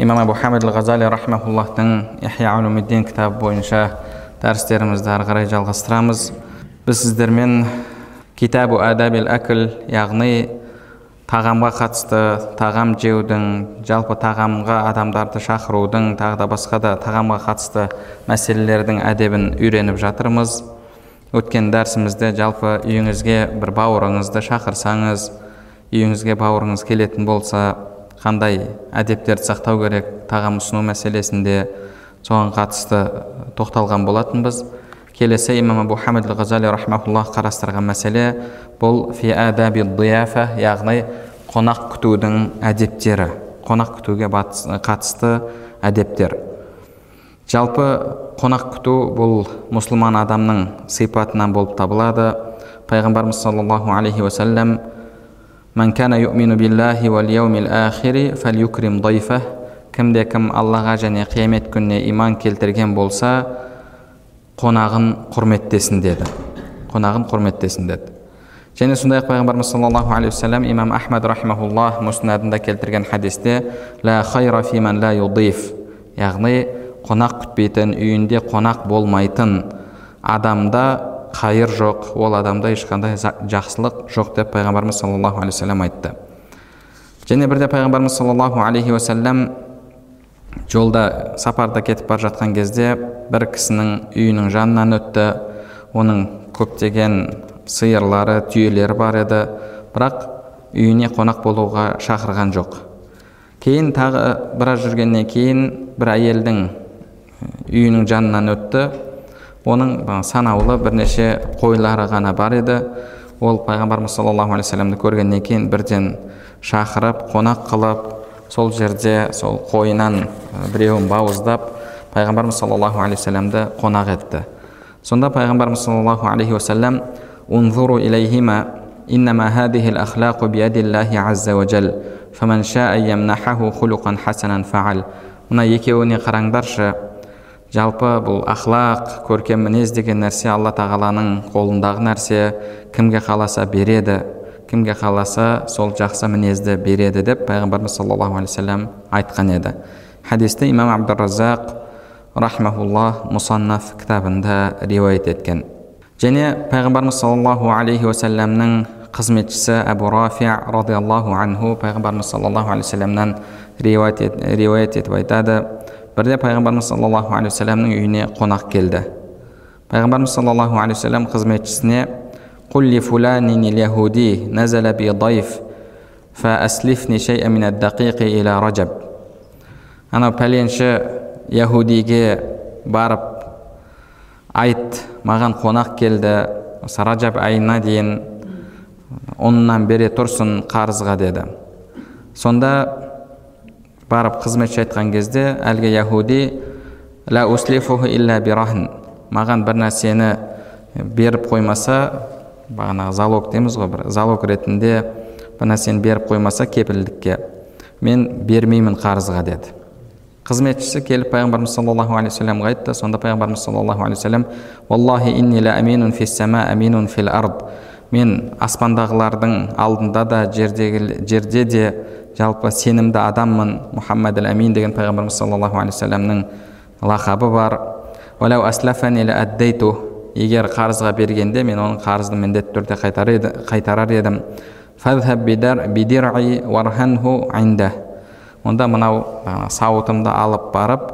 имам абу хамид ал ғазали рахмауллахтың ихя улумиддин кітабы бойынша дәрістерімізді ары қарай жалғастырамыз. Біз сіздермен китабу адабил әкіл яғни тағамға қатысты тағам жеудің жалпы тағамға адамдарды шақырудың тағы да басқа да тағамға қатысты мәселелердің әдебін үйреніп жатырмыз. Өткен дәрісімізде жалпы үйіңізге бір бауырыңызды шақырсаңыз үйіңізге бауырыңыз келетін болса қандай әдептерді сақтау керек тағам ұсыну мәселесінде соған қатысты тоқталған болатынбыз. Келесі имам абу хамид ал ғазали рахмауллах қарастырған мәселе бұл фи адаби дияфа яғни қонақ күтудің әдептері қонақ күтуге қатысты әдептер. Жалпы қонақ күту бұл мұсылман адамның сипатынан болып табылады. Пайғамбарымыз саллаллаху алейхи уассалам Man kana يؤمن بالله واليوم yawmil فليكرم ضيفه. Кімде кім Аллаға және қиямет күніне иман келтірген болса, қонағын құрметтесін деді. Қонағын құрметтесін деді. Және сондай ақ пайғамбарымыз саллаллаху алейхи уассалам имам Ахмад рахимахуллах муснадында келтірген хадисте ла хайра фи ман ла юдиф, яғни қонақ күтпейтін, үйінде қонақ болмайтын адамда қайыр жоқ ол адамда ешқандай жақсылық жоқ деп пайғамбарымыз саллаллаху алейхи уассалам айтты. Және бірде пайғамбарымыз саллаллаху алейхи уассалам жолда сапарда кетіп бара жатқан кезде бір кісінің үйінің жанынан өтті. Оның көптеген сиырлары түйелері бар еді. Бірақ үйіне қонақ болуға шақырған жоқ. Кейін тағы біраз жүргеннен кейін бір әйелдің үйінің жанынан өтті. Оның санаулы бірнеше қойлары ғана бар еді. Ол пайғамбарымыз саллаллаху алейхи вассаламды көргеннен кейін бірден шақырып қонақ қылып сол жерде сол қойынан біреуін бауыздап пайғамбарымыз саллаллаху алейхи вассаламды қонақ етті. Сонда пайғамбарымыз саллаллаху алейхи вассалам унзуру иннама ахлақу фаман шаа хулуқан хасанан мына екеуіне қараңдаршы жалпы бұл ахлақ көркем мінез деген нәрсе алла тағаланың қолындағы нәрсе. Кімге қаласа береді кімге қаласа сол жақсы мінезді береді деп пайғамбарымыз саллаллаху алейхи айтқан еді. Хадисті имам абдуразақ рахмауллах мұсаннаф кітабында риуаят еткен. Және пайғамбарымыз саллаллаху алейхи уассаламның қызметшісі әбу рафи радиаллаху анху пайғамбарымыз саллаллаху алейхи вассаламнан риуаят етіп айтады бірде пайғамбарымыз саллаллаху алейхи вассаламның үйіне қонақ келді пайғамбарымыз саллаллаху алейхи вассалам қызметшісіне قل لفلان اليهودي نزل بي ضيف فأسلفني شيئا من الدقيق إلى رجب анау пәленші яхудиге барып айт маған қонақ келді осы ражаб айына дейін ұнынан бере тұрсын қарызға деді сонда барып қызметші айтқан кезде әлгі яхуди ла илля бирахн маған бір нәрсені беріп қоймаса бағанағы залог дейміз ғой бір залог ретінде бір нәрсені беріп қоймаса кепілдікке мен бермеймін қарызға деді. Қызметшісі келіп пайғамбарымыз саллаллаху алейхи вассаламға айтты. Сонда пайғамбарымыз саллаллаху алейхи вассалам инни аминун аминун фил ард мен аспандағылардың алдында да жердегі жерде де жалпы сенімді адаммын мұхаммад әл амин деген пайғамбарымыз саллаллаху алейхи вассаламның лақабы бар. Егер қарызға бергенде мен оның қарызын міндетті түрде қайтарар едім. Онда мынау сауытымды алып барып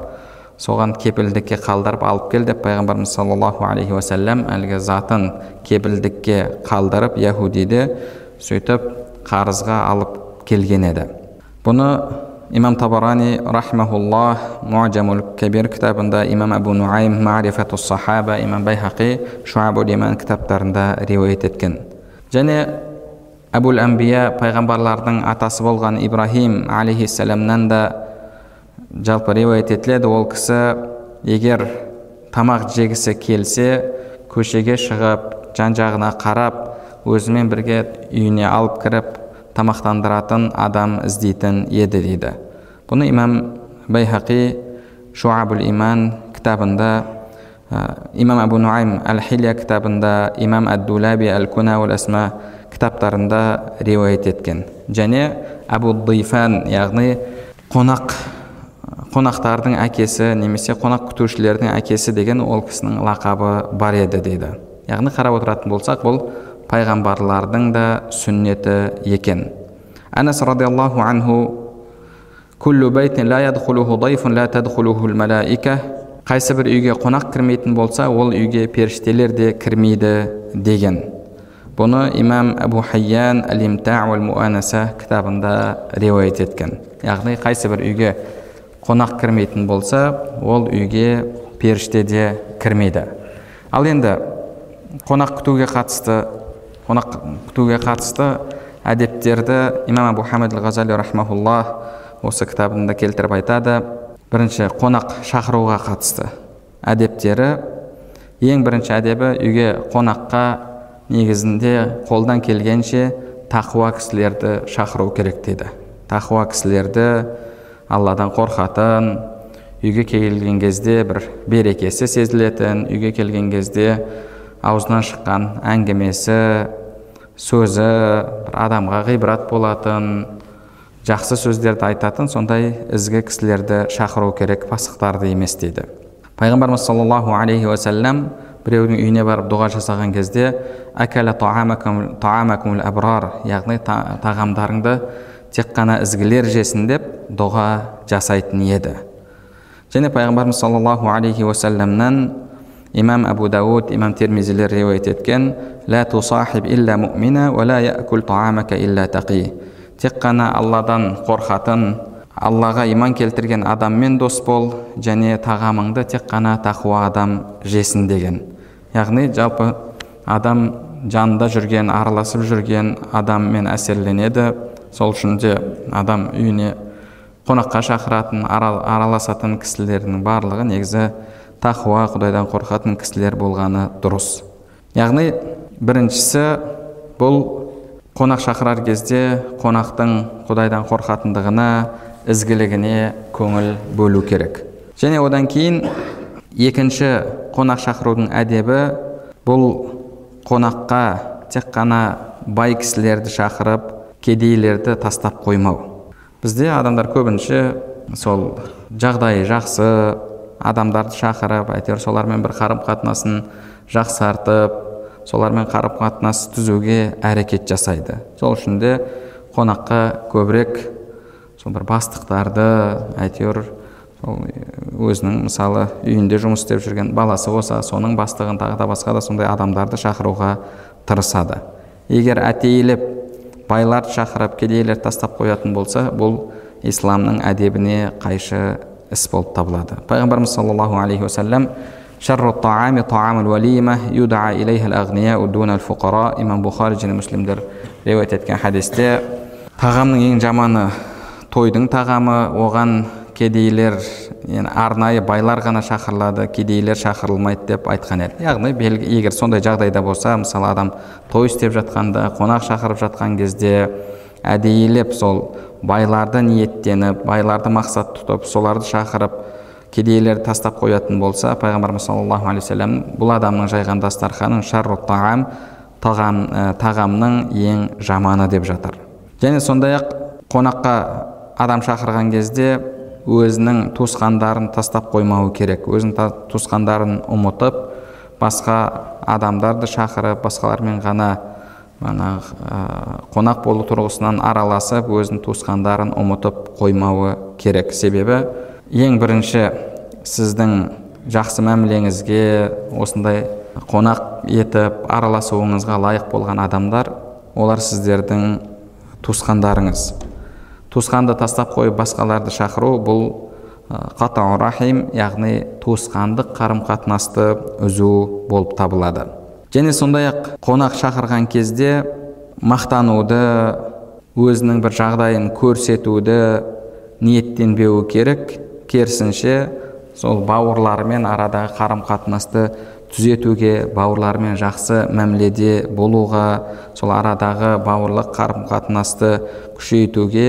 соған кепілдікке қалдырып алып кел деп пайғамбарымыз саллаллаху алейхи уассалам әлгі затын кепілдікке қалдырып яхудиді сөйтіп қарызға алып келген еді бұны имам табарани рахмауллах муажамул кабир кітабында имам абу нуайм марифату сахаба имам байхақи шуабул иман кітаптарында риуаят еткен және әбул әмбия пайғамбарлардың атасы болған ибраһим алейхиссаламнан да жалпы риуаят етіледі ол кісі егер тамақ жегісі келсе көшеге шығып жан жағына қарап өзімен бірге үйіне алып кіріп тамақтандыратын адам іздейтін еді дейді. Бұны имам байхақи шуабул иман кітабында имам абу нуайм әл хилия кітабында имам әд дулаби әл куна асма кітаптарында риуаят еткен. Және әбу дифан яғни қонақ қонақтардың әкесі немесе қонақ күтушілердің әкесі деген ол кісінің лақабы бар еді дейді. Яғни қарап отыратын болсақ бұл пайғамбарлардың да сүннеті екен. Әнәс радиаллаху анху қайсы бір үйге қонақ кірмейтін болса ол үйге періштелер де кірмейді деген. Бұны имам әбу хайян әл кітабында риуаят еткен. Яғни қайсы бір үйге қонақ кірмейтін болса ол үйге періште де кірмейді. Ал енді қонақ күтуге қатысты қонақ күтуге қатысты әдептерді имам абу хамид ғазали рахмаулла осы кітабында келтіріп айтады. Бірінші қонақ шақыруға қатысты әдептері. Ең бірінші әдебі үйге қонаққа негізінде қолдан келгенше тақуа кісілерді шақыру керек дейді. Тақуа кісілерді алладан қорқатын үйге келген кезде бір берекесі сезілетін үйге келген кезде аузынан шыққан әңгімесі сөзі адамға ғибрат болатын жақсы сөздерді айтатын сондай ізгі кісілерді шақыру керек пасықтарды емес дейді. Пайғамбарымыз саллаллаху алейхи уассалам біреудің үйіне барып дұға жасаған кезде әбрар яғни тағамдарыңды тек қана ізгілер жесін деп дұға жасайтын еді. Және пайғамбарымыз саллаллаху алейхи уассаламнан имам абу дауд имам термизилер риуаят еткен тек қана алладан қорқатын аллаға иман келтірген адаммен дос бол және тағамыңды тек қана тақуа адам жесін деген яғни жалпы адам жанында жүрген араласып жүрген адаммен әсерленеді сол үшін де адам үйіне қонаққа шақыратын араласатын кісілердің барлығы негізі тақуа құдайдан қорқатын кісілер болғаны дұрыс. Яғни біріншісі бұл қонақ шақырар кезде қонақтың құдайдан қорқатындығына ізгілігіне көңіл бөлу керек. Және одан кейін екінші қонақ шақырудың әдебі бұл қонаққа тек қана бай кісілерді шақырып кедейлерді тастап қоймау. Бізде адамдар көбінше сол жағдайы жақсы адамдарды шақырып әйтеуір солармен бір қарым қатынасын жақсартып солармен қарым қатынас түзуге әрекет жасайды. Сол үшін де қонаққа көбірек сол бір бастықтарды әйтеуір сол өзінің мысалы үйінде жұмыс істеп жүрген баласы болса соның бастығын тағы да басқа да сондай адамдарды шақыруға тырысады. Егер әтейілеп байларды шақырып кедейлерді тастап қоятын болса бұл исламның әдебіне қайшы іс болып табылады пайғамбарымыз саллаллаху алейхи уассалам имам бұхари және муслимдер риуаят еткен хадисте тағамның ең жаманы тойдың тағамы оған кедейлер арнайы байлар ғана шақырылады кедейлер шақырылмайды деп айтқан еді яғни белгі, егер сондай жағдайда болса мысалы адам той істеп жатқанда қонақ шақырып жатқан кезде әдейілеп сол байларды ниеттеніп байларды мақсат тұтып соларды шақырып кедейлерді тастап қоятын болса пайғамбарымыз саллаллаху алейхи вассалам бұл адамның жайған дастарханын шарру тағам тағам тағамның ең жаманы деп жатыр. Және сондай ақ қонаққа адам шақырған кезде өзінің туысқандарын тастап қоймауы керек. Өзінің туысқандарын ұмытып басқа адамдарды шақырып басқалармен ғана мана қонақ болу тұрғысынан араласып өзінің туысқандарын ұмытып қоймауы керек себебі ең бірінші сіздің жақсы мәмілеңізге осындай қонақ етіп араласуыңызға лайық болған адамдар олар сіздердің туысқандарыңыз туысқанды тастап қойып басқаларды шақыру бұл қатау рахим яғни туысқандық қарым қатынасты үзу болып табылады және сондай ақ қонақ шақырған кезде мақтануды өзінің бір жағдайын көрсетуді ниеттенбеуі керек. Керісінше сол бауырларымен арадағы қарым қатынасты түзетуге бауырлармен жақсы мәміледе болуға сол арадағы бауырлық қарым қатынасты күшейтуге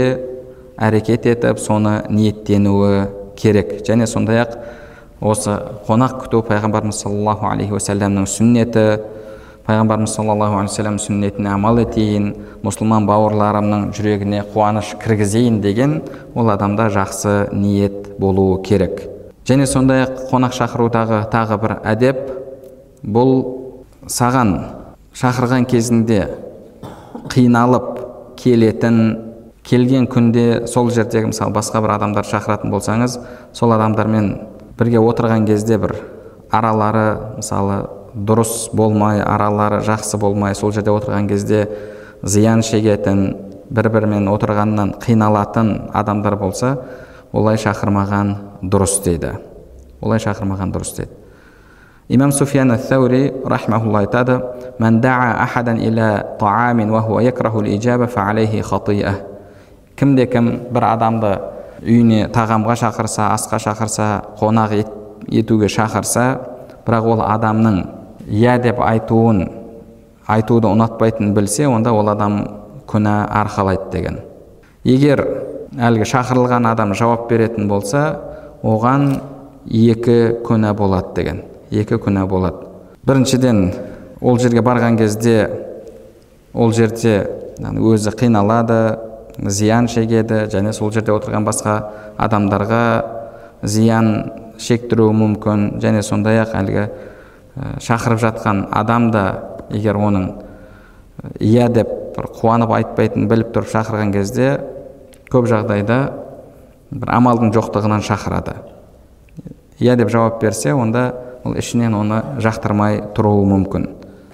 әрекет етіп соны ниеттенуі керек. Және сондай ақ осы қонақ күту пайғамбарымыз саллаллаху алейхи уассаламның сүннеті пайғамбарымыз саллаллаху алейхи вассалам сүннетіне амал етейін мұсылман бауырларымның жүрегіне қуаныш кіргізейін деген ол адамда жақсы ниет болуы керек. Және сондай ақ қонақ шақырудағы тағы бір әдеп бұл саған шақырған кезінде қиналып келетін келген күнде сол жердегі мысалы басқа бір адамдар шақыратын болсаңыз сол адамдармен бірге отырған кезде бір аралары мысалы дұрыс болмай аралары жақсы болмай сол жерде отырған кезде зиян шегетін бір бірімен отырғаннан қиналатын адамдар болса олай шақырмаған дұрыс дейді. Олай шақырмаған дұрыс дейді. Имам суфиян ат-таури рахмаулла айтады кімде кім бір адамды үйіне тағамға шақырса асқа шақырса қонақ етуге шақырса бірақ ол адамның иә деп айтуын айтуды ұнатпайтынын білсе онда ол адам күнә арқалайды деген. Егер әлгі шақырылған адам жауап беретін болса оған екі күнә болады деген екі күнә болады. Біріншіден ол жерге барған кезде ол жерде өзі қиналады зиян шегеді және сол жерде отырған басқа адамдарға зиян шектіруі мүмкін. Және сондай ақ әлгі шақырып жатқан адам да егер оның иә деп бір қуанып айтпайтынын біліп тұрып шақырған кезде көп жағдайда бір амалдың жоқтығынан шақырады. Иә деп жауап берсе онда ол ішінен оны жақтырмай тұруы мүмкін.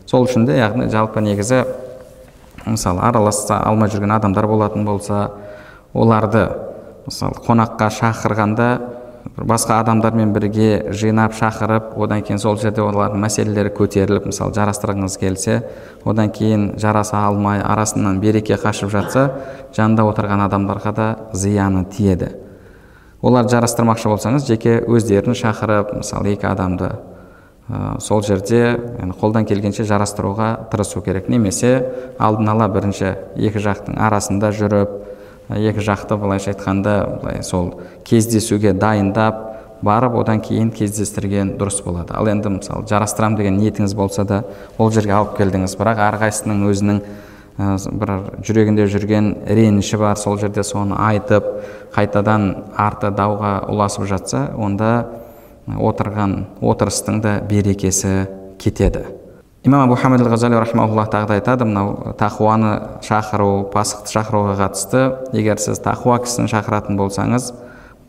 Сол үшін де яғни жалпы негізі мысалы араласа алмай жүрген адамдар болатын болса оларды мысалы қонаққа шақырғанда басқа адамдармен бірге жинап шақырып одан кейін сол жерде олардың мәселелері көтеріліп мысалы жарастырғыңыз келсе одан кейін жараса алмай арасынан береке қашып жатса жанында отырған адамдарға да зияны тиеді. Оларды жарастырмақшы болсаңыз жеке өздерін шақырып мысалы екі адамды ә, сол жерде yani, қолдан келгенше жарастыруға тырысу керек. Немесе алдын ала бірінші екі жақтың арасында жүріп екі жақты былайша айтқанда былай сол кездесуге дайындап барып одан кейін кездестірген дұрыс болады. Ал енді мысалы жарастырам деген ниетіңіз болса да ол жерге алып келдіңіз. Бірақ әрқайсысының өзінің ә, бір жүрегінде жүрген реніші бар. Сол жерде соны айтып қайтадан арты дауға ұласып жатса онда отырған отырыстың да берекесі кетеді. Имам абу хамид ал ғазали рахмауллах тағы да айтады мынау тақуаны шақыру пасықты шақыруға қатысты егер сіз тақуа кісіні шақыратын болсаңыз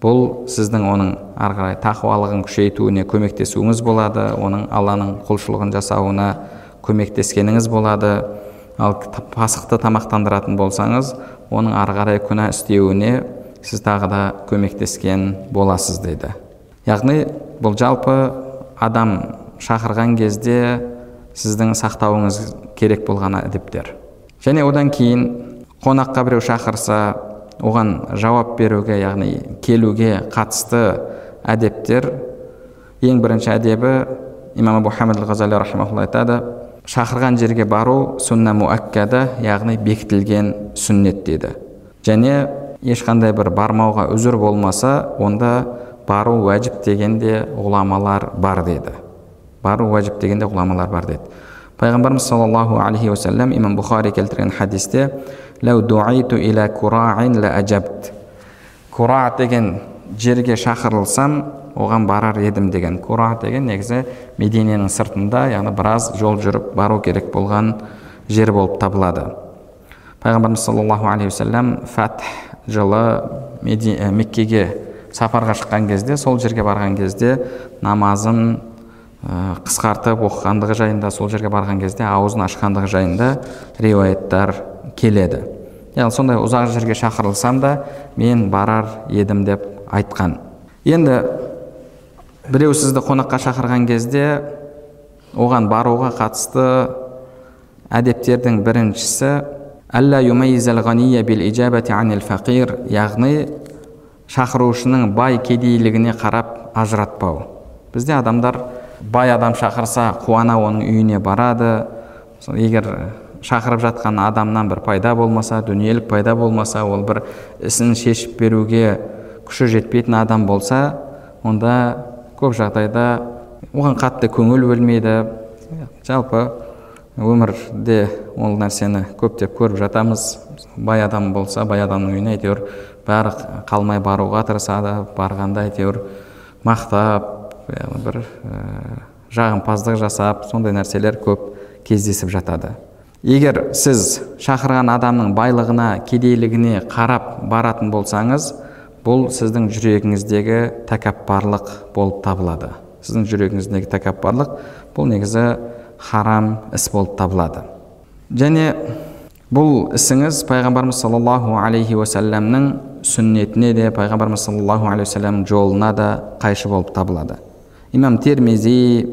бұл сіздің оның ары қарай тақуалығын күшейтуіне көмектесуіңіз болады оның алланың құлшылығын жасауына көмектескеніңіз болады. Ал пасықты тамақтандыратын болсаңыз оның ары қарай күнә істеуіне сіз тағы да көмектескен боласыз дейді. Яғни бұл жалпы адам шақырған кезде сіздің сақтауыңыз керек болған әдептер. Және одан кейін қонаққа біреу шақырса оған жауап беруге яғни келуге қатысты әдептер ең бірінші әдебі имам абу айтады шақырған жерге бару сүнна муаккада яғни бекітілген сүннет дейді. Және ешқандай бір бармауға үзір болмаса онда бару уәжіп деген де ғұламалар бар дейді бару уәжіп деген де ғұламалар бар деді пайғамбарымыз саллаллаху алейхи уассалам имам бұхари келтірген хадисте кура деген жерге шақырылсам оған барар едім деген кура деген негізі мединенің сыртында яғни біраз жол жүріп бару керек болған жер болып табылады. Пайғамбарымыз саллаллаху алейхи уассалам фәтх жылы меккеге сапарға шыққан кезде сол жерге барған кезде намазын Э, қысқартып оқығандығы жайында сол жерге барған кезде аузын ашқандығы жайында риуаяттар келеді. Яғни сондай ұзақ жерге шақырылсам да мен барар едім деп айтқан. Енді біреу сізді қонаққа шақырған кезде оған баруға қатысты әдептердің біріншісі яғни шақырушының бай кедейлігіне қарап ажыратпау. Бізде адамдар бай адам шақырса қуана оның үйіне барады. Егер шақырып жатқан адамнан бір пайда болмаса дүниелік пайда болмаса ол бір ісін шешіп беруге күші жетпейтін адам болса онда көп жағдайда оған қатты көңіл бөлмейді. Жалпы өмірде ол нәрсені көптеп көріп жатамыз. Бай адам болса бай адамның үйіне әйтеуір бәрі қалмай баруға тырысады барғанда әйтеуір мақтап бір ә, жағымпаздық жасап сондай нәрселер көп кездесіп жатады. Егер сіз шақырған адамның байлығына кедейлігіне қарап баратын болсаңыз бұл сіздің жүрегіңіздегі тәкаппарлық болып табылады. Сіздің жүрегіңіздегі тәкаппарлық бұл негізі харам іс болып табылады. Және бұл ісіңіз пайғамбарымыз саллаллаху алейхи уасаламның сүннетіне де пайғамбарымыз саллаллаху алейхи уассаламның жолына да қайшы болып табылады имам термизи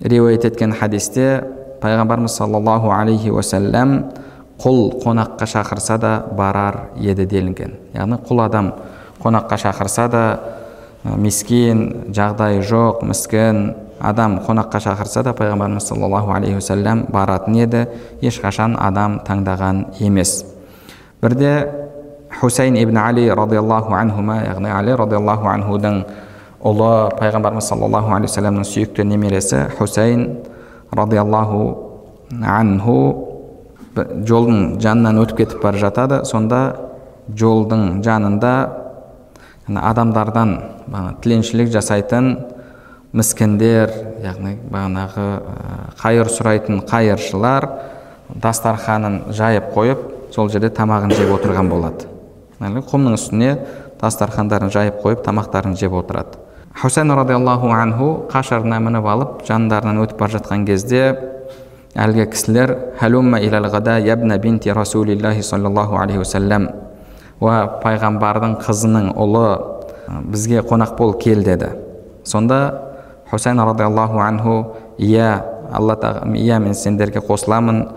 риуаят еткен хадисте пайғамбарымыз саллаллаху алейхи уасалам құл қонаққа шақырса да барар еді делінген яғни құл адам қонаққа шақырса да мискин жағдайы жоқ міскін адам қонаққа шақырса да пайғамбарымыз саллаллаху алейхи уасалам баратын еді ешқашан адам таңдаған емес бірде хусейн ибн али радиаллаху анхума яғни али радиаллаху анхудың ұлы пайғамбарымыз саллаллаху алейхи уассаламның сүйікті немересі хусейн радиаллаху анху жолдың жанынан өтіп кетіп бара жатады сонда жолдың жанында адамдардан тіленшілік жасайтын міскіндер яғни бағанағы қайыр сұрайтын қайыршылар дастарханын жайып қойып сол жерде тамағын жеп отырған болады құмның үстіне дастархандарын жайып қойып тамақтарын жеп отырады. Хусейн радиаллаху анху қашарына мініп алып жандарынан өтіп бара жатқан кезде әлгі кісілер ябна бинти расулиллахи саллаллаху алейхи уассалам уа пайғамбардың қызының ұлы бізге қонақ бол кел деді. Сонда хусейн радиаллаху анху иә алла тағала иә мен сендерге қосыламын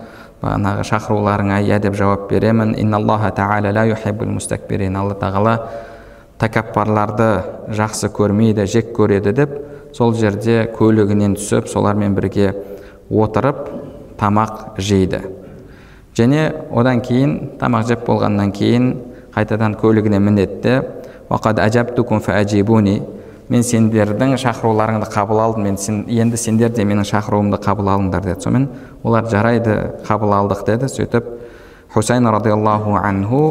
бағанағы шақыруларыңа иә деп жауап беремін. Алла тағала тәкаппарларды жақсы көрмейді жек көреді деп сол жерде көлігінен түсіп солармен бірге отырып тамақ жейді. Және одан кейін тамақ жеп болғаннан кейін қайтадан көлігіне мінеді де мен сендердің шақыруларыңды қабыл алдым мен сен, енді сендер де менің шақыруымды қабыл алыңдар деді. Сонымен олар жарайды қабыл алдық деді сөйтіп хусайн радиаллаху анху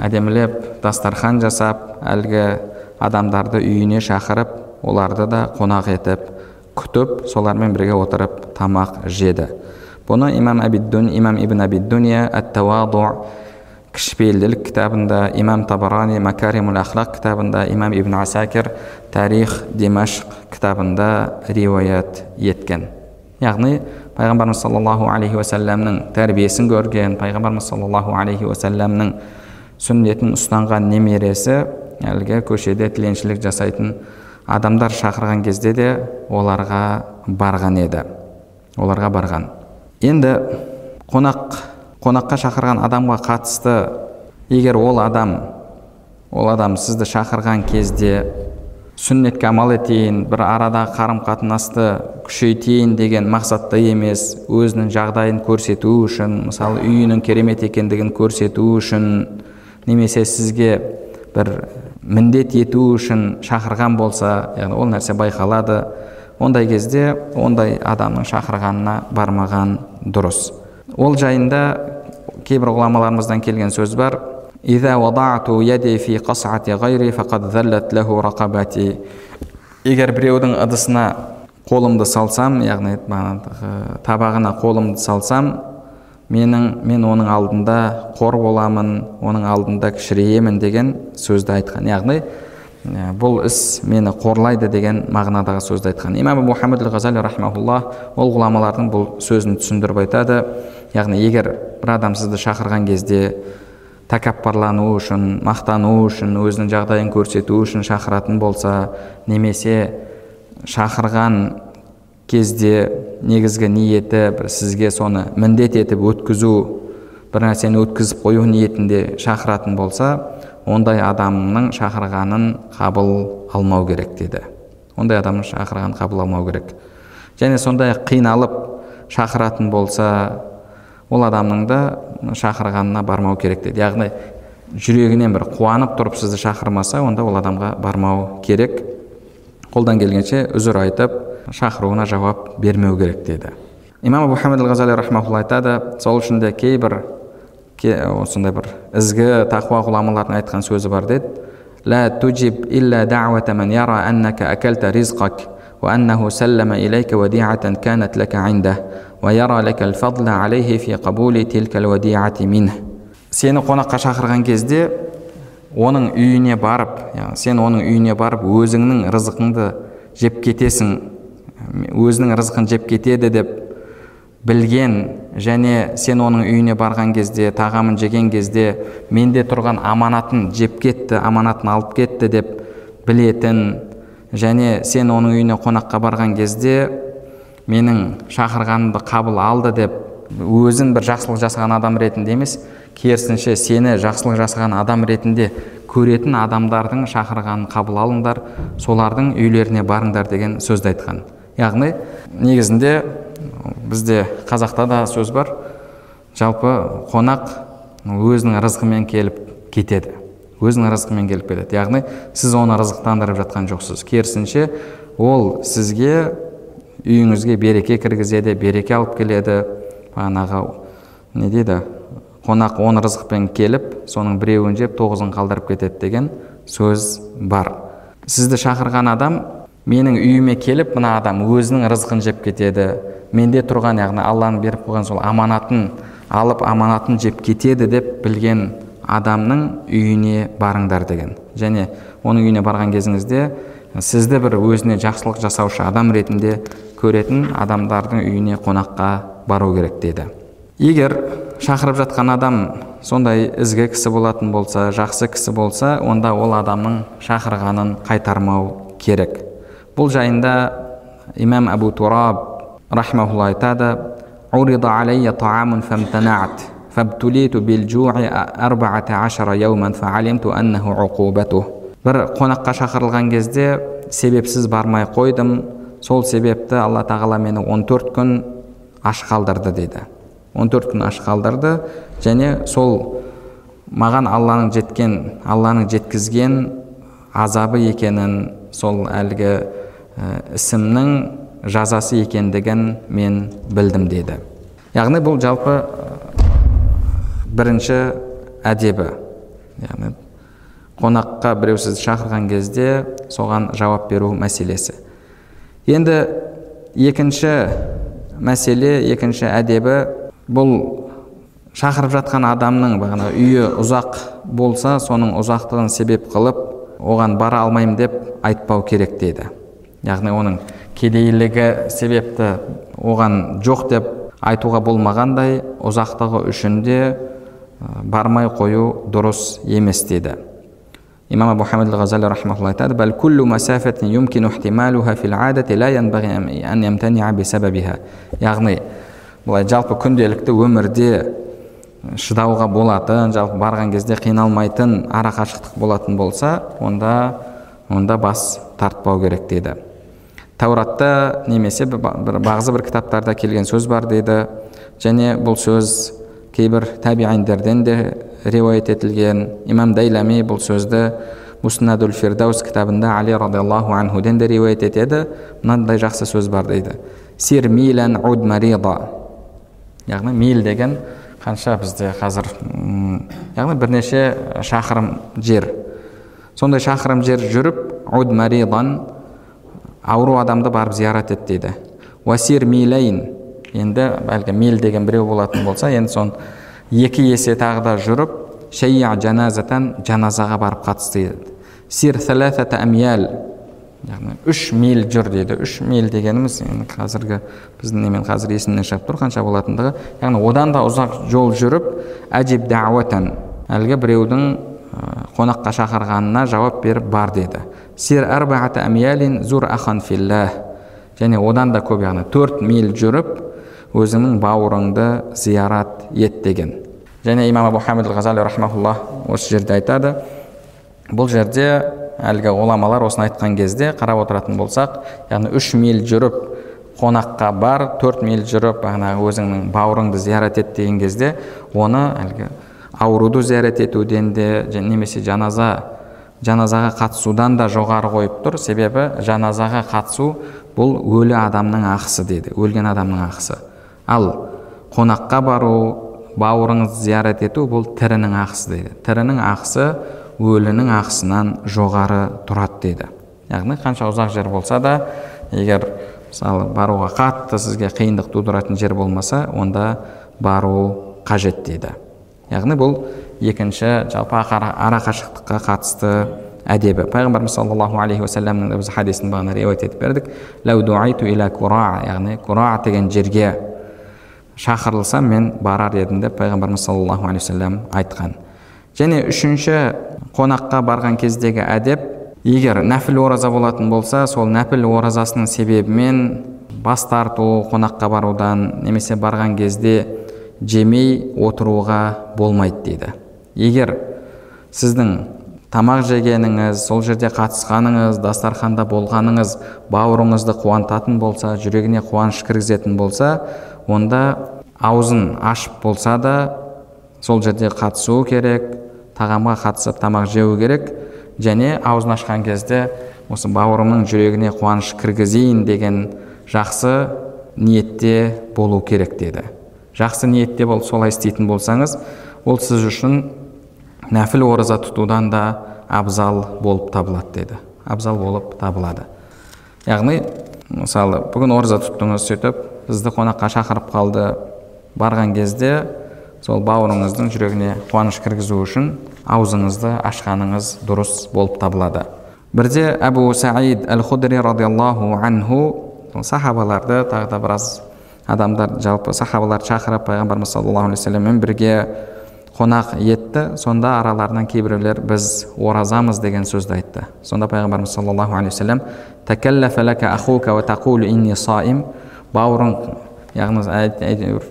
әдемілеп дастархан жасап әлгі адамдарды үйіне шақырып оларды да қонақ етіп күтіп солармен бірге отырып тамақ жеді. Бұны имам абиддун имам ибн абиддуния әт кішіпейілділік кітабында имам табарани макаримул ахлақ кітабында имам ибн асакир тарих димашқ кітабында риуаят еткен яғни пайғамбарымыз саллаллаху алейхи уассаламның тәрбиесін көрген пайғамбарымыз саллаллаху алейхи уассаламның сүннетін ұстанған немересі әлгі көшеде тіленшілік жасайтын адамдар шақырған кезде де оларға барған еді оларға барған енді қонақ қонаққа шақырған адамға қатысты егер ол адам ол адам сізді шақырған кезде сүннетке амал етейін бір арадағы қарым қатынасты күшейтейін деген мақсатта емес өзінің жағдайын көрсету үшін мысалы үйінің керемет екендігін көрсету үшін немесе сізге бір міндет ету үшін шақырған болса яғни ол нәрсе байқалады ондай кезде ондай адамның шақырғанына бармаған дұрыс. Ол жайында кейбір ғұламаларымыздан келген сөз бар. Егер біреудің ыдысына қолымды салсам яғни табағына қолымды салсам менің мен оның алдында қор боламын оның алдында кішірейемін деген сөзді айтқан. Яғни бұл іс мені қорлайды деген мағынадағы сөзді айтқан. Имам мұхаммед ғазали рахмаулла ол ғұламалардың бұл сөзін түсіндіріп айтады. Яғни егер бір адам сізді шақырған кезде тәкаппарлану үшін мақтану үшін өзінің жағдайын көрсету үшін шақыратын болса немесе шақырған кезде негізгі ниеті бір сізге соны міндет етіп өткізу бір нәрсені өткізіп қою ниетінде шақыратын болса ондай адамның шақырғанын қабыл алмау керек деді. Ондай адамның шақырғанын қабыл алмау керек. Және сондай қиналып шақыратын болса ол адамның да шақырғанына бармау керек дейді. Яғни жүрегінен бір қуанып тұрып сізді шақырмаса онда ол адамға бармау керек. Қолдан келгенше үзір айтып шақыруына жауап бермеу керек дейді. Имам абу хамид ғазали рахмаулла айтады сол үшін де кейбір кей, осындай бір ізгі тақуа ғұламалардың айтқан сөзі бар дейді. Лә туджиб илля яра ризқак وأنه سلم إليك وديعة كانت لك عنده ويرى لك الفضل عليه في قبول تلك الوديعة منه сені қонаққа шақырған кезде оның үйіне барып яғни сен оның үйіне барып өзіңнің рызқыңды жеп кетесің өзінің рызқын жеп кетеді деп білген және сен оның үйіне барған кезде тағамын жеген кезде менде тұрған аманатын жеп кетті аманатын алып кетті деп білетін және сен оның үйіне қонаққа барған кезде менің шақырғанымды қабыл алды деп өзін бір жақсылық жасаған адам ретінде емес керісінше сені жақсылық жасаған адам ретінде көретін адамдардың шақырғанын қабыл алыңдар солардың үйлеріне барыңдар деген сөзді айтқан. Яғни негізінде бізде қазақта да сөз бар жалпы қонақ өзінің рызқымен келіп кетеді. Өзінің рызқымен келіп кетеді. Яғни сіз оны рызықтандырып жатқан жоқсыз. Керісінше ол сізге үйіңізге береке кіргізеді береке алып келеді. Бағанағы не дейді? Қонақ он рызықпен келіп соның біреуін жеп тоғызын қалдырып кетеді деген сөз бар. Сізді шақырған адам менің үйіме келіп мына адам өзінің рызқын жеп кетеді. Менде тұрған яғни алланың беріп қойған сол аманатын алып аманатын жеп кетеді деп білген адамның үйіне барыңдар деген. Және оның үйіне барған кезіңізде сізді бір өзіне жақсылық жасаушы адам ретінде көретін адамдардың үйіне қонаққа бару керек деді егер шақырып жатқан адам сондай ізгі кісі болатын болса жақсы кісі болса онда ол адамның шақырғанын қайтармау керек. Бұл жайында имам әбу тураб рахмаулла айтады бір қонаққа шақырылған кезде себепсіз бармай қойдым сол себепті алла тағала мені 14 күн аш қалдырды дейді. 14 күн аш қалдырды және сол маған алланың жеткен алланың жеткізген азабы екенін сол әлгі ісімнің жазасы екендігін мен білдім деді яғни бұл жалпы бірінші әдебі. Яғни қонаққа біреу сізді шақырған кезде соған жауап беру мәселесі. Енді екінші мәселе екінші әдебі бұл шақырып жатқан адамның бағана үйі ұзақ болса соның ұзақтығын себеп қылып оған бара алмаймын деп айтпау керек дейді. Яғни оның кедейлігі себепті оған жоқ деп айтуға болмағандай ұзақтығы үшін де бармай қою дұрыс емес дейді. Имам абу хамид ғазали яғни былай жалпы күнделікті өмірде шыдауға болатын жалпы барған кезде қиналмайтын ара қашықтық болатын болса онда онда бас тартпау керек дейді. Тауратта немесе бағзы бір кітаптарда келген сөз бар дейді. Және бұл сөз кейбір табииндерден де риуаят етілген имам дайлами бұл сөзді муснадул фирдаус кітабында али радиаллаху анхуден де риуаят етеді. Мынандай жақсы сөз бар дейді. Сир милан уд марида яғни миль деген қанша бізде қазір яғни бірнеше шақырым жер. Сондай шақырым жер жүріп уд маридан ауру адамды барып зиярат ет дейді. Уасир милейн енді әлгі миль деген біреу болатын болса енді соны екі есе тағы да жүріп шайя жаназатан жаназаға барып қатысты деді сир яғни үш миль жүр дейді үш миль дегеніміз енді қазіргі біздің немен қазір есімнен шығып тұр қанша болатындығы яғни одан да ұзақ жол жүріп әжиб дауатан әлгі біреудің қонаққа шақырғанына жауап беріп бар деді сир зур ахан филлах және одан да көп яғни төрт миль жүріп өзіңнің бауырыңды зиярат ет деген және имам абу хамид ғазали рахмаулла осы жерде айтады бұл жерде әлгі ғұламалар осыны айтқан кезде қарап отыратын болсақ яғни үш миль жүріп қонаққа бар төрт миль жүріп бағанағы өзіңнің бауырыңды зиярат ет деген кезде оны әлгі ауруды зиярат етуден де немесе жаназа жаназаға қатысудан да жоғары қойып тұр себебі жаназаға қатысу бұл өлі адамның ақысы дейді өлген адамның ақысы ал қонаққа бару бауырыңызды зиярат ету бұл тірінің ақысы дейді. Тірінің ақысы өлінің ақысынан жоғары тұрады дейді. Яғни қанша ұзақ жер болса да егер мысалы баруға қатты сізге қиындық тудыратын жер болмаса онда бару қажет дейді. Яғни бұл екінші жалпы ара қашықтыққа қатысты әдебі. Пайғамбарымыз саллаллаху алейхи уассаламның біз хадисін бағана риуаят етіп бердік. Яғни кура деген жерге шақырылсам мен барар едім деп пайғамбарымыз саллаллаху алейхи уассалам айтқан. Және үшінші қонаққа барған кездегі әдеп егер нәпіл ораза болатын болса сол нәпіл оразасының себебімен бас тарту қонаққа барудан немесе барған кезде жемей отыруға болмайды дейді. Егер сіздің тамақ жегеніңіз сол жерде қатысқаныңыз дастарханда болғаныңыз бауырыңызды қуантатын болса жүрегіне қуаныш кіргізетін болса онда аузын ашып болса да сол жерде қатысуы керек тағамға қатысып тамақ жеу керек және аузын ашқан кезде осы бауырымның жүрегіне қуаныш кіргізейін деген жақсы ниетте болу керек деді. Жақсы ниетте болып солай істейтін болсаңыз ол сіз үшін нәпіл ораза тұтудан да абзал болып табылады деді. Абзал болып табылады. Яғни мысалы бүгін ораза тұттыңыз сөйтіп сізді қонаққа шақырып қалды. Барған кезде сол бауырыңыздың жүрегіне қуаныш кіргізу үшін аузыңызды ашқаныңыз дұрыс болып табылады. Бірде әбу саид әл худри радиаллаху анху сахабаларды тағы да біраз адамдар жалпы сахабаларды шақырып пайғамбарымыз саллаллаху алейхи вассаламмен бірге қонақ етті. Сонда араларынан кейбіреулер біз оразамыз деген сөзді айтты. Сонда пайғамбарымыз саллаллаху алейхи вассалам бауырың яғни әйтеуір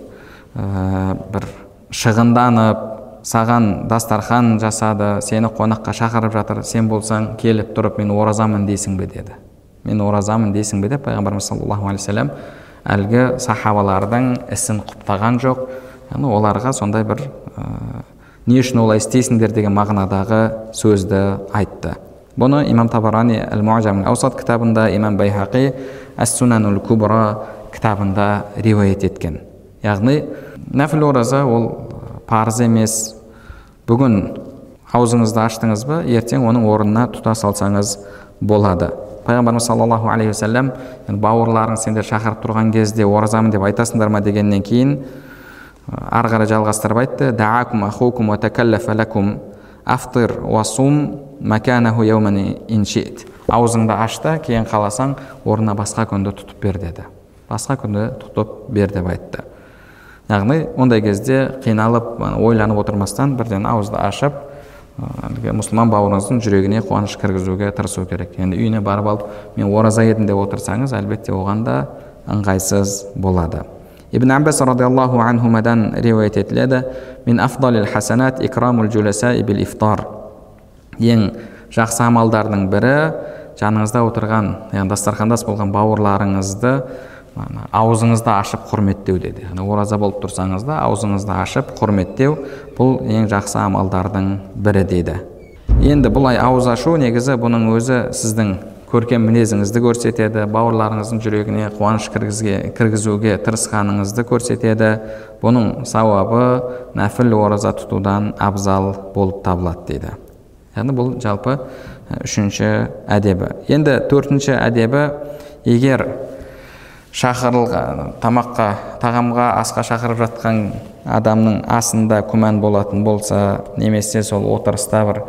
бір шығынданып саған дастархан жасады сені қонаққа шақырып жатыр сен болсаң келіп тұрып мен оразамын дейсің бе деді. Мен оразамын дейсің бе деп пайғамбарымыз саллаллаху алейхи вассалам әлгі сахабалардың ісін құптаған жоқ. Яғни оларға сондай бір ә, не үшін олай істейсіңдер деген мағынадағы сөзді айтты. Бұны имам табарани әл кітабында имам байхақи әс сунанул кубра кітабында риуаят еткен. Яғни нәпіл ораза ол парыз емес. Бүгін аузыңызды аштыңыз ба ертең оның орнына тұта салсаңыз болады. Пайғамбарымыз саллаллаху алейхи уассалам бауырларың сендер шақырып тұрған кезде оразамын деп айтасыңдар ма? дегеннен кейін ары қарай жалғастырып айтты аузыңды аш та кейін қаласаң орнына басқа күнді тұтып бер деді. Басқа күні тұтып бер деп айтты. Яғни ондай кезде қиналып ойланып отырмастан бірден ауызды ашып әлгі мұсылман бауырыңыздың жүрегіне қуаныш кіргізуге тырысу керек. Енді үйіне барып алып мен ораза едім деп отырсаңыз әлбетте оған да ыңғайсыз болады. Ибн аббас радиаллаху анхумадан риуаят етіледі. Min afdalil хасанат икрамул бил ифтар ең жақсы амалдардың бірі жаныңызда отырған яғни дастархандас болған бауырларыңызды аузыңызды ашып құрметтеу деді. Яғни ораза болып тұрсаңыз да аузыңызды ашып құрметтеу бұл ең жақсы амалдардың бірі дейді енді бұлай ауыз ашу негізі бұның өзі сіздің көркем мінезіңізді көрсетеді бауырларыңыздың жүрегіне қуаныш кіргізге, кіргізуге тырысқаныңызды көрсетеді. Бұның сауабы нәпіл ораза тұтудан абзал болып табылады дейді яғни бұл жалпы үшінші әдебі. Енді төртінші әдебі егер шақырылған тамаққа тағамға асқа шақырып жатқан адамның асында күмән болатын болса немесе сол отырыста бір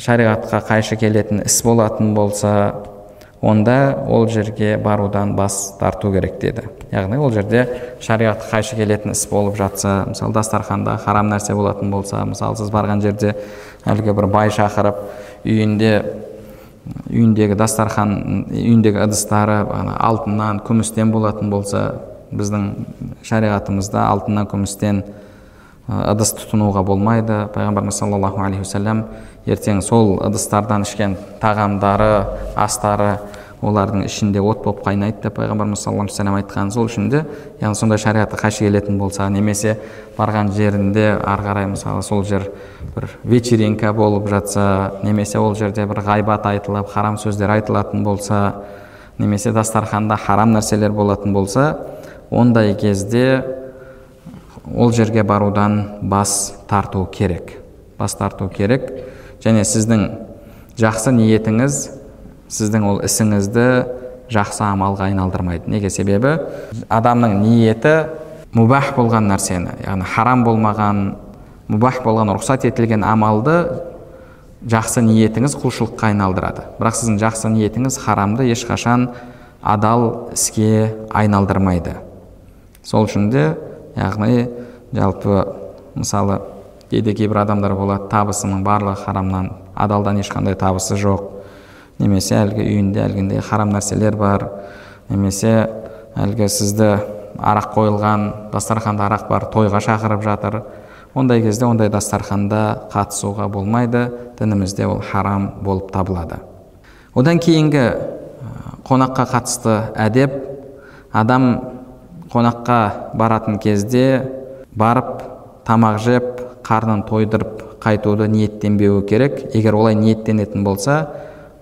шариғатқа қайшы келетін іс болатын болса онда ол жерге барудан бас тарту керек деді. Яғни ол жерде шариғатқа қайшы келетін іс болып жатса мысалы дастарханда харам нәрсе болатын болса мысалы сіз барған жерде әлгі бір бай шақырып үйінде үйіндегі дастархан үйіндегі ыдыстары алтыннан күмістен болатын болса біздің шариғатымызда алтыннан күмістен ыдыс тұтынуға болмайды. Пайғамбарымыз саллаллаху алейхи уассалам ертең сол ыдыстардан ішкен тағамдары астары олардың ішінде от болып қайнайды деп пайғамбарымыз саллаллаху алейхи вассалам айтқан. Сол үшін де яғни сондай шариғатқа қайшы келетін болса немесе барған жерінде ары қарай мысалы сол жер бір вечеринка болып жатса немесе ол жерде бір ғайбат айтылып харам сөздер айтылатын болса немесе дастарханда харам нәрселер болатын болса ондай кезде ол жерге барудан бас тарту керек. Бас тарту керек. Және сіздің жақсы ниетіңіз сіздің ол ісіңізді жақсы амалға айналдырмайды. Неге? Себебі адамның ниеті мубах болған нәрсені яғни харам болмаған мубах болған рұқсат етілген амалды жақсы ниетіңіз құлшылыққа айналдырады. Бірақ сіздің жақсы ниетіңіз харамды ешқашан адал іске айналдырмайды. Сол үшін де яғни жалпы мысалы кейде кейбір адамдар болады табысының барлығы харамнан адалдан ешқандай табысы жоқ. Немесе әлгі үйінде әлгіндей харам нәрселер бар немесе әлгі сізді арақ қойылған дастарханда арақ бар тойға шақырып жатыр. Ондай кезде ондай дастарханда қатысуға болмайды дінімізде ол харам болып табылады. Одан кейінгі қонаққа қатысты әдеп. Адам қонаққа баратын кезде барып тамақ жеп қарнын тойдырып қайтуды ниеттенбеуі керек. Егер олай ниеттенетін болса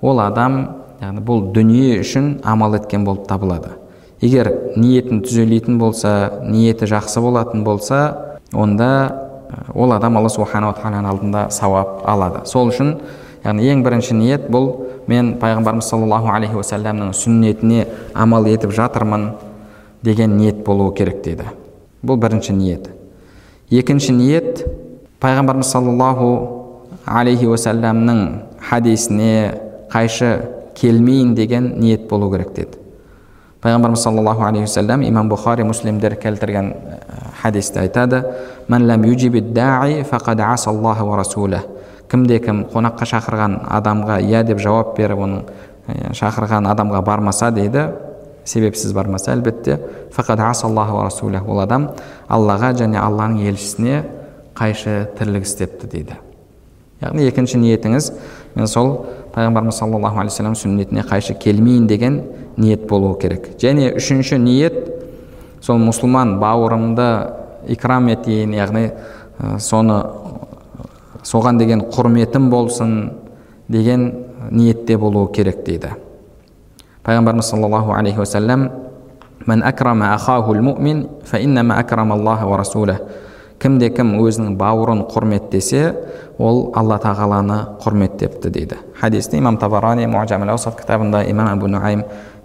ол адам яғни бұл дүние үшін амал еткен болып табылады. Егер ниетін түзелейтін болса ниеті жақсы болатын болса онда ол адам алла субханала тағаланың алдында сауап алады. Сол үшін яғни ең бірінші ниет бұл мен пайғамбарымыз саллаллаху алейхи уассаламның сүннетіне амал етіп жатырмын деген ниет болуы керек дейді. Бұл бірінші ниет. Екінші ниет пайғамбарымыз саллаллаху алейхи уассаламның хадисіне қайшы келмейін деген ниет болу керек деді. Пайғамбарымыз саллаллаху алейхи уассалам имам бұхари муслимдер келтірген хадисте айтады. Кімде кім қонаққа шақырған адамға иә деп жауап беріп оның шақырған адамға бармаса дейді. Себепсіз бармаса әлбетте. Ол адам аллаға және алланың елшісіне қайшы тірлік істепті дейді. Яғни екінші ниетіңіз мен сол пайғамбарымыз саллаллаху алейхи вассалам сүннетіне қайшы келмейін деген ниет болуы керек және үшінші ниет сол мұсылман бауырымды икрам етейін яғни соны соған деген құрметім болсын деген ниетте болуы керек дейді пайғамбарымыз саллаллаху алейхи уассалам кімде кім өзінің бауырын құрметтесе ол алла тағаланы құрметтепті дейді. Хадисті имам табарани муажам кітабында имам абу нуайм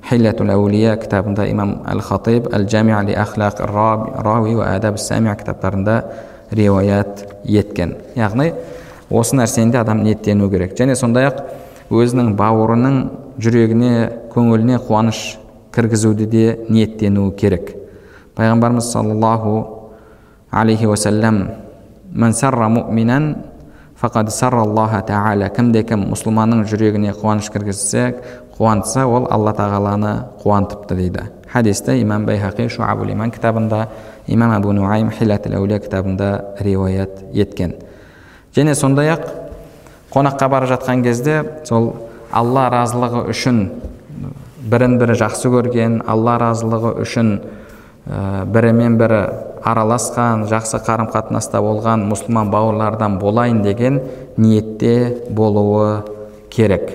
хиллатул әулия кітабында имам әл хатиб әл жами ли ахлақ рауи адаб кітаптарында риуаят еткен. Яғни осы нәрсені адам ниеттену керек. Және сондай ақ өзінің бауырының жүрегіне көңіліне қуаныш кіргізуді де ниеттенуі керек. Пайғамбарымыз саллаллаху алейхи уассалам кімде кім мұсылманның жүрегіне қуаныш кіргізсе қуантса ол алла тағаланы қуантыпты дейді. Хадисті имам байхақи шуабул иман кітабында имам абу нуайм хилатул әулия кітабында риуаят еткен. Және сондай ақ қонаққа бара жатқан кезде сол алла разылығы үшін бірін бірі жақсы көрген алла разылығы үшін ә, бірімен бірі араласқан жақсы қарым қатынаста болған мұсылман бауырлардан болайын деген ниетте болуы керек.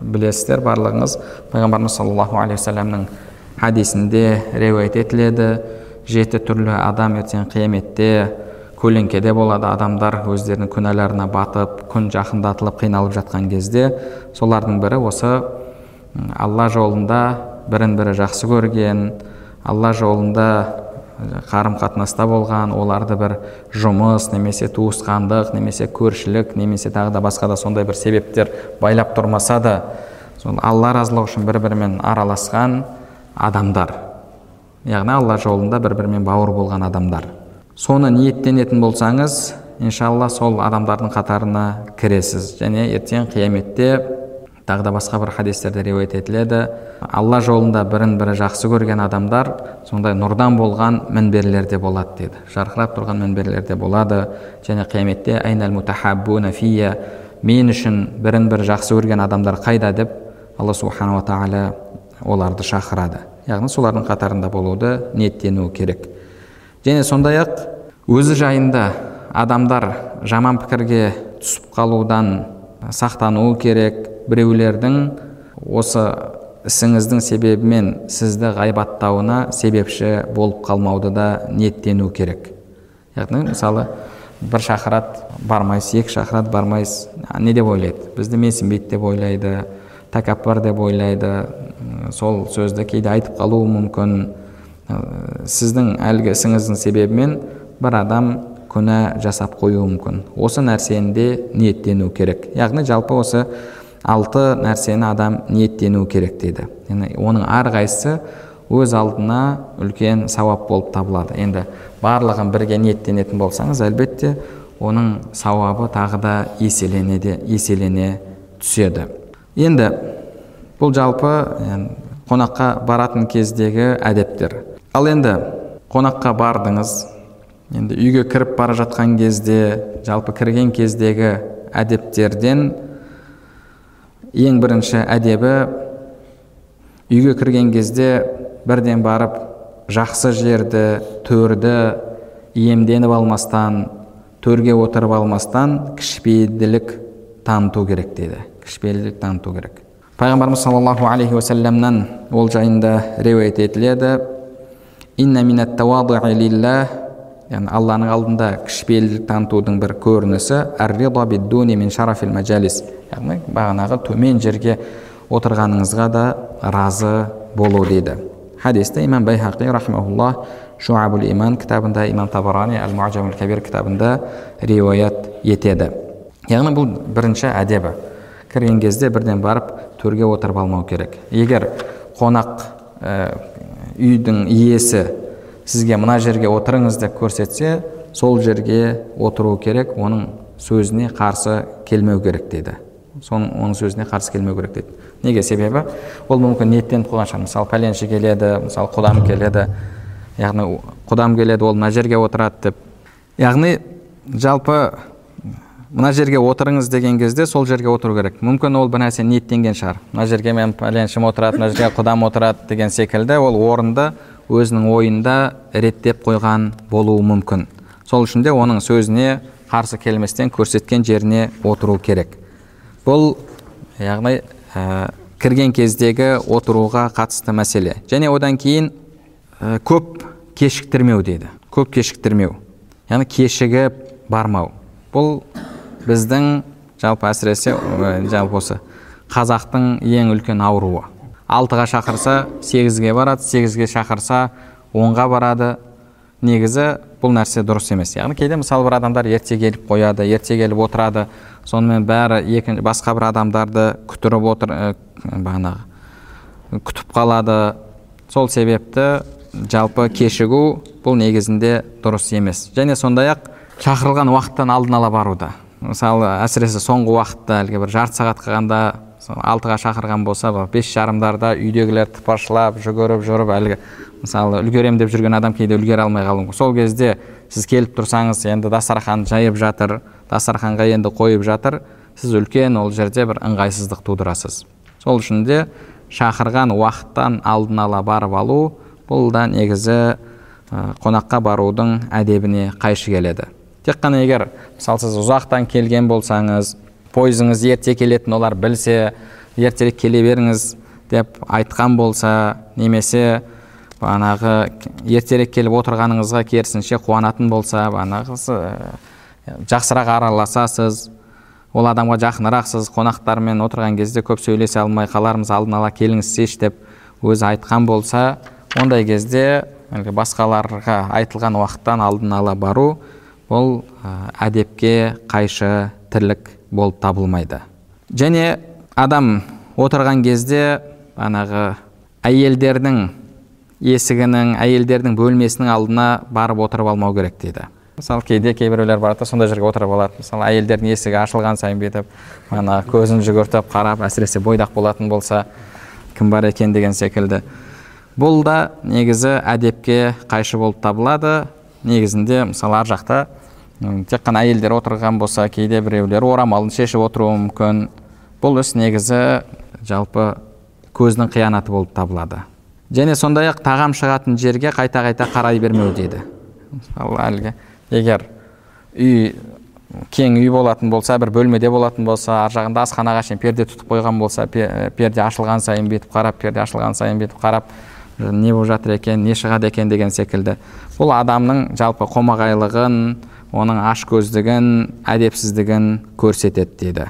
Білесіздер барлығыңыз пайғамбарымыз саллаллаху алейхи вассаламның хадисінде риуаят етіледі. Жеті түрлі адам ертең қияметте көлеңкеде болады. Адамдар өздерінің күнәларына батып күн жақындатылып қиналып жатқан кезде солардың бірі осы алла жолында бірін бірі жақсы көрген алла жолында қарым қатынаста болған оларды бір жұмыс немесе туысқандық немесе көршілік немесе тағы да басқа да сондай бір себептер байлап тұрмаса да сол алла разылығы үшін бір бірімен араласқан адамдар. Яғни алла жолында бір бірімен бауыр болған адамдар. Соны ниеттенетін болсаңыз иншалла сол адамдардың қатарына кіресіз. Және ертең қияметте тағы да басқа бір хадистерде риуаят етіледі. Алла жолында бірін бірі жақсы көрген адамдар сондай нұрдан болған мінберлерде болады деді жарқырап тұрған мінберлерде болады. Және қияметте фия мен үшін бірін бірі жақсы көрген адамдар қайда? деп алла субханала тағала оларды шақырады. Яғни солардың қатарында болуды ниеттенуі керек. Және сондай ақ өзі жайында адамдар жаман пікірге түсіп қалудан сақтануы керек. Біреулердің осы ісіңіздің себебімен сізді ғайбаттауына себепші болып қалмауды да ниеттену керек. Яғни мысалы бір шақырады бармайсыз екі шақырады бармайсыз не деп ойлайды? Бізді менсінбейді деп ойлайды тәкаппар деп ойлайды сол сөзді кейде айтып қалуы мүмкін. Сіздің әлгі ісіңіздің себебімен бір адам күнә жасап қоюы мүмкін. Осы нәрсені де ниеттену керек. Яғни жалпы осы алты нәрсені адам ниеттену керек дейді. Яғни оның әрқайсысы өз алдына үлкен сауап болып табылады. Енді барлығын бірге ниеттенетін болсаңыз әлбетте оның сауабы тағы да еселене де еселене түседі. Енді бұл жалпы қонаққа баратын кездегі әдептер. Ал енді қонаққа бардыңыз енді үйге кіріп бара жатқан кезде жалпы кірген кездегі әдептерден ең бірінші әдебі үйге кірген кезде бірден барып жақсы жерді төрді иемденіп алмастан төрге отырып алмастан кішіпейілділік таныту керек дейді. Кішіпейілділік таныту керек. Пайғамбарымыз саллаллаху алейхи уассаламнан ол жайында риуаят етіледі. Яғни алланың алдында кішіпейілдік танытудың бір көрінісі яғни бағанағы төмен жерге отырғаныңызға да разы болу дейді. Хадисті имам байхақи рахмаулла шуабул иман кітабында имам табарани әл муажамул кабир кітабында риуаят етеді. Яғни бұл бірінші әдебі. Кірген кезде бірден барып төрге отырып алмау керек. Егер қонақ ә, үйдің иесі сізге мына жерге отырыңыз деп көрсетсе сол жерге отыру керек оның сөзіне қарсы келмеу керек дейді. Соның оның сөзіне қарсы келмеу керек дейді. Неге себебі? Ол мүмкін ниеттеніп қойған шығар мысалы пәленші келеді мысалы құдам келеді. Яғни құдам келеді ол мына жерге отырады деп. Яғни жалпы мына жерге отырыңыз деген кезде сол жерге отыру керек. Мүмкін ол бір ниеттенген шығар. Мына жерге мен пәленшім отырады мына жерге құдам отырады деген секілді ол орынды өзінің ойында реттеп қойған болуы мүмкін. Сол үшін де оның сөзіне қарсы келместен көрсеткен жеріне отыру керек. Бұл яғни ә, кірген кездегі отыруға қатысты мәселе. Және одан кейін ә, көп кешіктірмеу дейді. Көп кешіктірмеу. Яғни кешігіп бармау. Бұл біздің жалпы әсіресе жалпы осы қазақтың ең үлкен ауруы. Алтыға шақырса сегізге барады сегізге шақырса онға барады. Негізі бұл нәрсе дұрыс емес. Яғни кейде мысалы бір адамдар ерте келіп қояды ерте келіп отырады. Сонымен бәрі екінші басқа бір адамдарды күтіріп отыр ә, бағанағы күтіп қалады. Сол себепті жалпы кешігу бұл негізінде дұрыс емес. Және сондай ақ шақырылған уақыттан алдын ала бару да мысалы әсіресе соңғы уақытта әлгі бір жарты сағат қалғанда алтыға шақырған болса бес жарымдарда үйдегілер тыпыршылап жүгіріп жүріп әлгі мысалы үлгеремін деп жүрген адам кейде үлгере алмай қалуы мүмкін. Сол кезде сіз келіп тұрсаңыз енді дастархан жайып жатыр дастарханға енді қойып жатыр сіз үлкен ол жерде бір ыңғайсыздық тудырасыз. Сол үшін де шақырған уақыттан алдын ала барып алу бұл да негізі қонаққа барудың әдебіне қайшы келеді. Тек қана егер мысалы сіз ұзақтан келген болсаңыз пойызыңыз ерте келетінін олар білсе ертерек келе беріңіз деп айтқан болса немесе бағанағы ертерек келіп отырғаныңызға керісінше қуанатын болса бағанағы жақсырақ араласасыз ол адамға жақынырақсыз қонақтармен отырған кезде көп сөйлесе алмай қалармыз алдын ала келіңізші деп өзі айтқан болса ондай кезде басқаларға айтылған уақыттан алдын ала бару ол әдепке қайшы тірлік болып табылмайды. Және адам отырған кезде анағы әйелдердің есігінің әйелдердің бөлмесінің алдына барып отырып алмау керек дейді. Мысалы кейде кейбіреулер барады да сондай жерге отырып алады. Мысалы әйелдердің есігі ашылған сайын бүйтіп ана көзін жүгіртіп қарап әсіресе бойдақ болатын болса кім бар екен деген секілді. Бұл да негізі әдепке қайшы болып табылады. Негізінде мысалы ар жақта тек қана әйелдер отырған болса кейде біреулер орамалын шешіп отыруы мүмкін. Бұл іс негізі жалпы көздің қиянаты болып табылады. Және сондай ақ тағам шығатын жерге қайта қайта қарай бермеу дейді. Мысалы әлгі егер үй кең үй болатын болса бір бөлмеде болатын болса ар жағында асханаға шейін перде тұтып қойған болса перде ашылған сайын бүйтіп қарап перде ашылған сайын бүйтіп қарап не болып жатыр екен не шығады екен деген секілді. Бұл адамның жалпы қомағайлығын оның ашкөздігін әдепсіздігін көрсетеді дейді.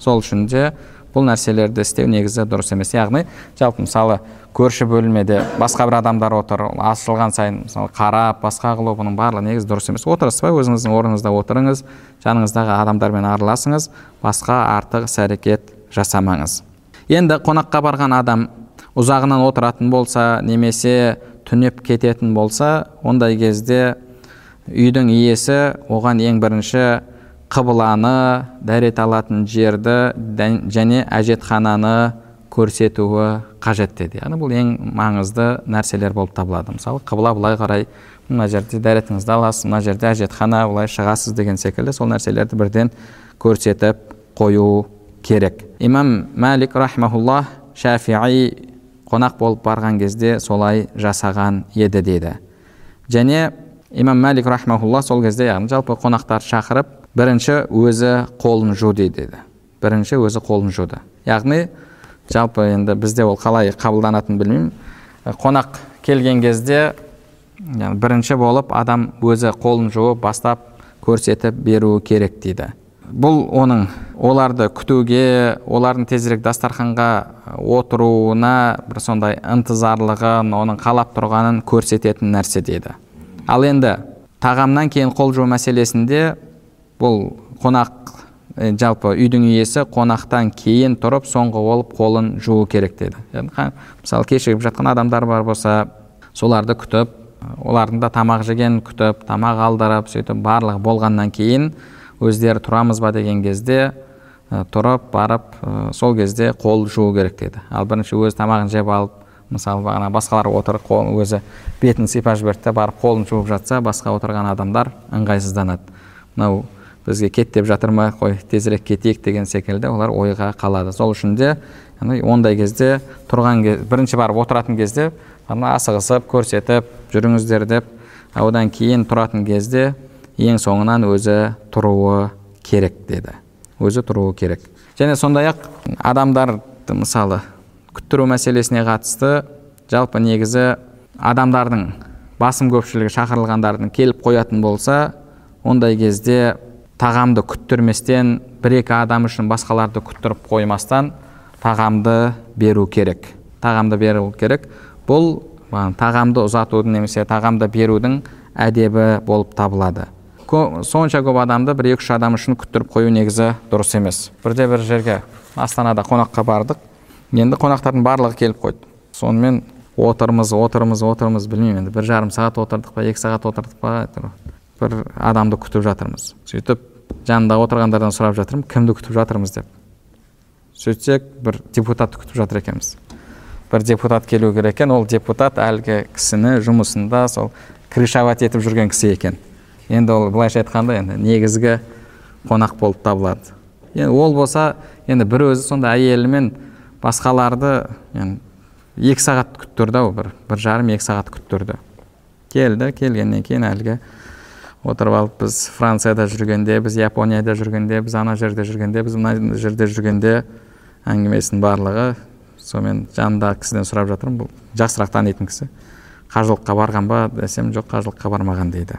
Сол үшін де бұл нәрселерді істеу негізі дұрыс емес. Яғни жалпы мысалы көрші бөлмеде басқа бір адамдар отыр ашылған сайын мысалы қарап басқа қылу бұның барлығы негізі дұрыс емес. Отырыспай өзіңіздің орныңызда отырыңыз жаныңыздағы адамдармен араласыңыз басқа артық іс әрекет жасамаңыз. Енді қонаққа барған адам ұзағынан отыратын болса немесе түнеп кететін болса ондай кезде үйдің иесі оған ең бірінші қыбыланы дәрет алатын жерді және әжетхананы көрсетуі қажет деді. Яғни бұл ең маңызды нәрселер болып табылады. Мысалы қыбыла былай қарай мына жерде дәретіңізді аласыз мына жерде әжетхана былай шығасыз деген секілді сол нәрселерді бірден көрсетіп қою керек. Имам мәлик рахмаулла шафии қонақ болып барған кезде солай жасаған еді деді және имам мәлик рахмаулла сол кезде яғни жалпы қонақтарды шақырып бірінші өзі қолын жу дейді. Бірінші өзі қолын жуды. Яғни жалпы енді бізде ол қалай қабылданатынын білмеймін. Қонақ келген кезде бірінші болып адам өзі қолын жуып бастап көрсетіп беруі керек дейді. Бұл оның оларды күтуге олардың тезірек дастарханға отыруына бір сондай ынтызарлығын оның қалап тұрғанын көрсететін нәрсе дейді. Ал енді тағамнан кейін қол жуу мәселесінде бұл қонақ жалпы үйдің иесі қонақтан кейін тұрып соңғы болып қолын жуу керек деді мысалы кешігіп жатқан адамдар бар болса соларды күтіп олардың да тамақ жеген күтіп тамақ алдырып сөйтіп барлығы болғаннан кейін өздері тұрамыз ба деген кезде тұрып барып сол кезде қол жуу керек деді. Ал бірінші өзі тамағын жеп алып мысалы бағана басқалар отыр қол өзі бетін сипап жіберді барып қолын жуып жатса басқа отырған адамдар ыңғайсызданады. Мынау бізге кет деп жатыр ма? Қой тезірек кетейік деген секілді олар ойға қалады. Сол үшін де ондай кезде тұрған кез, бірінші барып отыратын кезде асығысып көрсетіп жүріңіздер деп одан кейін тұратын кезде ең соңынан өзі тұруы керек деді. Өзі тұруы керек. Және сондай ақ адамдарды мысалы күттіру мәселесіне қатысты жалпы негізі адамдардың басым көпшілігі шақырылғандардың келіп қоятын болса ондай кезде тағамды күттірместен бір екі адам үшін басқаларды күттіріп қоймастан тағамды беру керек. Тағамды беру керек. Бұл тағамды ұзатудың немесе тағамды берудің әдебі болып табылады. Сонша көп адамды бір екі үш адам үшін күттіріп қою негізі дұрыс емес. Бірде бір жерге астанада қонаққа бардық. Енді қонақтардың барлығы келіп қойды. Сонымен отырмыз отырмыз отырмыз білмеймін енді бір жарым сағат отырдық па екі сағат отырдық па бір адамды күтіп жатырмыз. Сөйтіп жанында отырғандардан сұрап жатырмын кімді күтіп жатырмыз деп. Сөйтсек бір депутатты күтіп жатыр екенбіз. Бір депутат келу керек екен ол депутат әлгі кісіні жұмысында сол крышовать етіп жүрген кісі екен. Енді ол былайша айтқанда енді негізгі қонақ болып табылады. Енді ол болса енді бір өзі сонда әйелімен басқаларды енді екі сағат күттірді ау бір бір жарым екі сағат күттірді келді келгеннен кейін әлгі отырып алып біз францияда жүргенде біз японияда жүргенде біз ана жерде жүргенде біз мына жерде жүргенде әңгімесінің барлығы сонымен жанындағы кісіден сұрап жатырмын бұл жақсырақ танитын кісі. Қажылыққа барған ба десем жоқ қажылыққа бармаған дейді.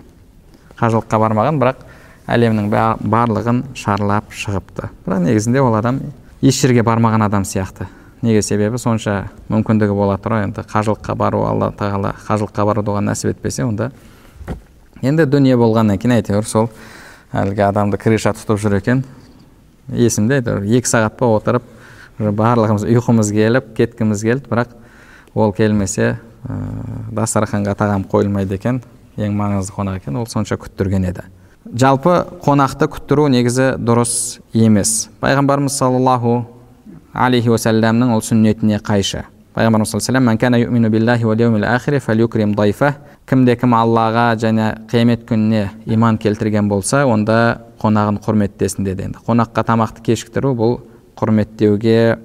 Қажылыққа бармаған бірақ әлемнің барлығын шарлап шығыпты. Бірақ негізінде ол адам еш жерге бармаған адам сияқты. Неге себебі? Сонша мүмкіндігі бола тұра енді қажылыққа бару алла тағала қажылыққа баруды оған нәсіп етпесе онда енді дүние болғаннан кейін әйтеуір сол әлгі адамды крыша тұтып жүр екен. Есімде әйтеуір екі сағат па отырып барлығымыз ұйқымыз келіп кеткіміз келді бірақ ол келмесе ә, дастарханға тағам қойылмайды екен. Ең маңызды қонақ екен ол сонша күттірген еді. Жалпы қонақты күттіру негізі дұрыс емес. Пайғамбарымыз саллаллаху алейхи уассаламның ол сүннетіне қайшы. Пайғамбарымыз кімде кім аллаға және қиямет күніне иман келтірген болса онда қонағын құрметтесін деді енді. Қонаққа тамақты кешіктіру бұл құрметтеуге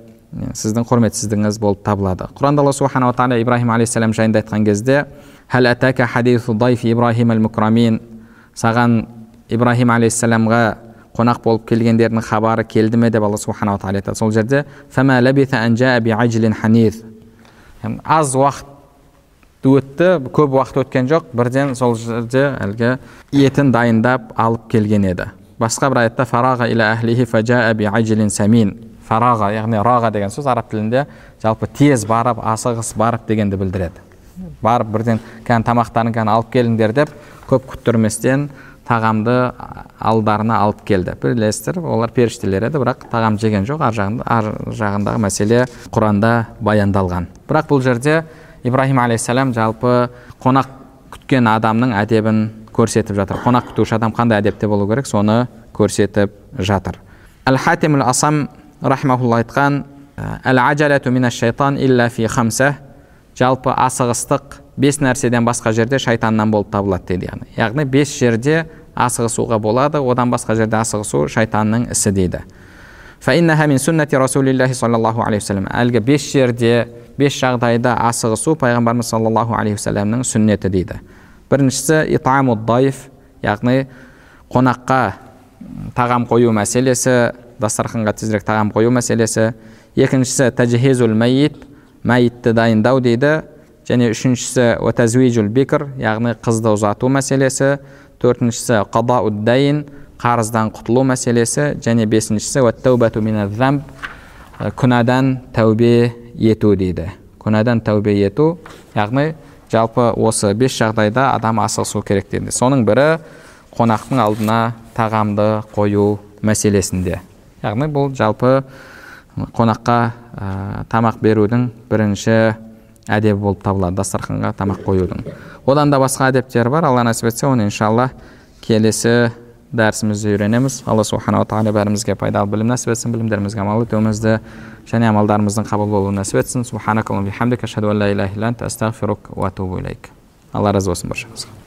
сіздің құрметсіздігіңіз болып табылады. Құранда алла субханала тағала ибраһим алейхисалам жайында айтқан кезде саған ибраһим алейхисаламға қонақ болып келгендердің хабары келді ме деп алла субханала тағала айтады сол жерде аз уақыт өтті көп уақыт өткен жоқ бірден сол жерде әлгі етін дайындап алып келген еді. басқа бір аятта фараға фараға яғни раға деген сөз араб тілінде жалпы тез барып асығыс барып дегенді білдіреді барып бірден кән тамақтарын кән алып келіңдер деп көп күттірместен тағамды алдарына алып келді. Білесіздер олар періштелер еді бірақ тағам жеген жоқ. Ар жағында ар жағындағы мәселе құранда баяндалған. Бірақ бұл жерде ибраһим алейхисалам жалпы қонақ күткен адамның әдебін көрсетіп жатыр. Қонақ күтуші адам қандай әдепте болу керек соны көрсетіп жатыр. Әл хатим асам айтқан жалпы асығыстық бес нәрседен басқа жерде шайтаннан болып табылады дейді яғни. Яғни бес жерде асығысуға болады одан басқа жерде асығысу шайтанның ісі дейді. Әлгі бес жерде бес жағдайда асығысу пайғамбарымыз саллаллаху алейхи уассаламның сүннеті дейді. Біріншісі итамуддаиф яғни қонаққа тағам қою мәселесі дастарханға тезірек тағам қою мәселесі. Екіншісі тәжхизул мәйит мәйітті дайындау дейді және үшіншісі бикр яғни қызды ұзату мәселесі төртіншісі қадауд қарыздан құтылу мәселесі және бесіншісі күнәдан тәубе ету дейді күнәдан тәубе ету яғни жалпы осы бес жағдайда адам асығысу керек дейді соның бірі қонақтың алдына тағамды қою мәселесінде яғни бұл жалпы қонаққа ә, тамақ берудің бірінші әдебі болып табылады дастарханға тамақ қоюдың. Одан да басқа әдептер бар. Алла нәсіп етсе оны иншалла келесі дәрісімізде үйренеміз. Алла субханала тағала бәрімізге пайдалы білім нәсіп етсін білімдерімізге амал етуімізді және амалдарымыздың қабыл болуын нәсіп етсін. Алла разы болсын баршамызға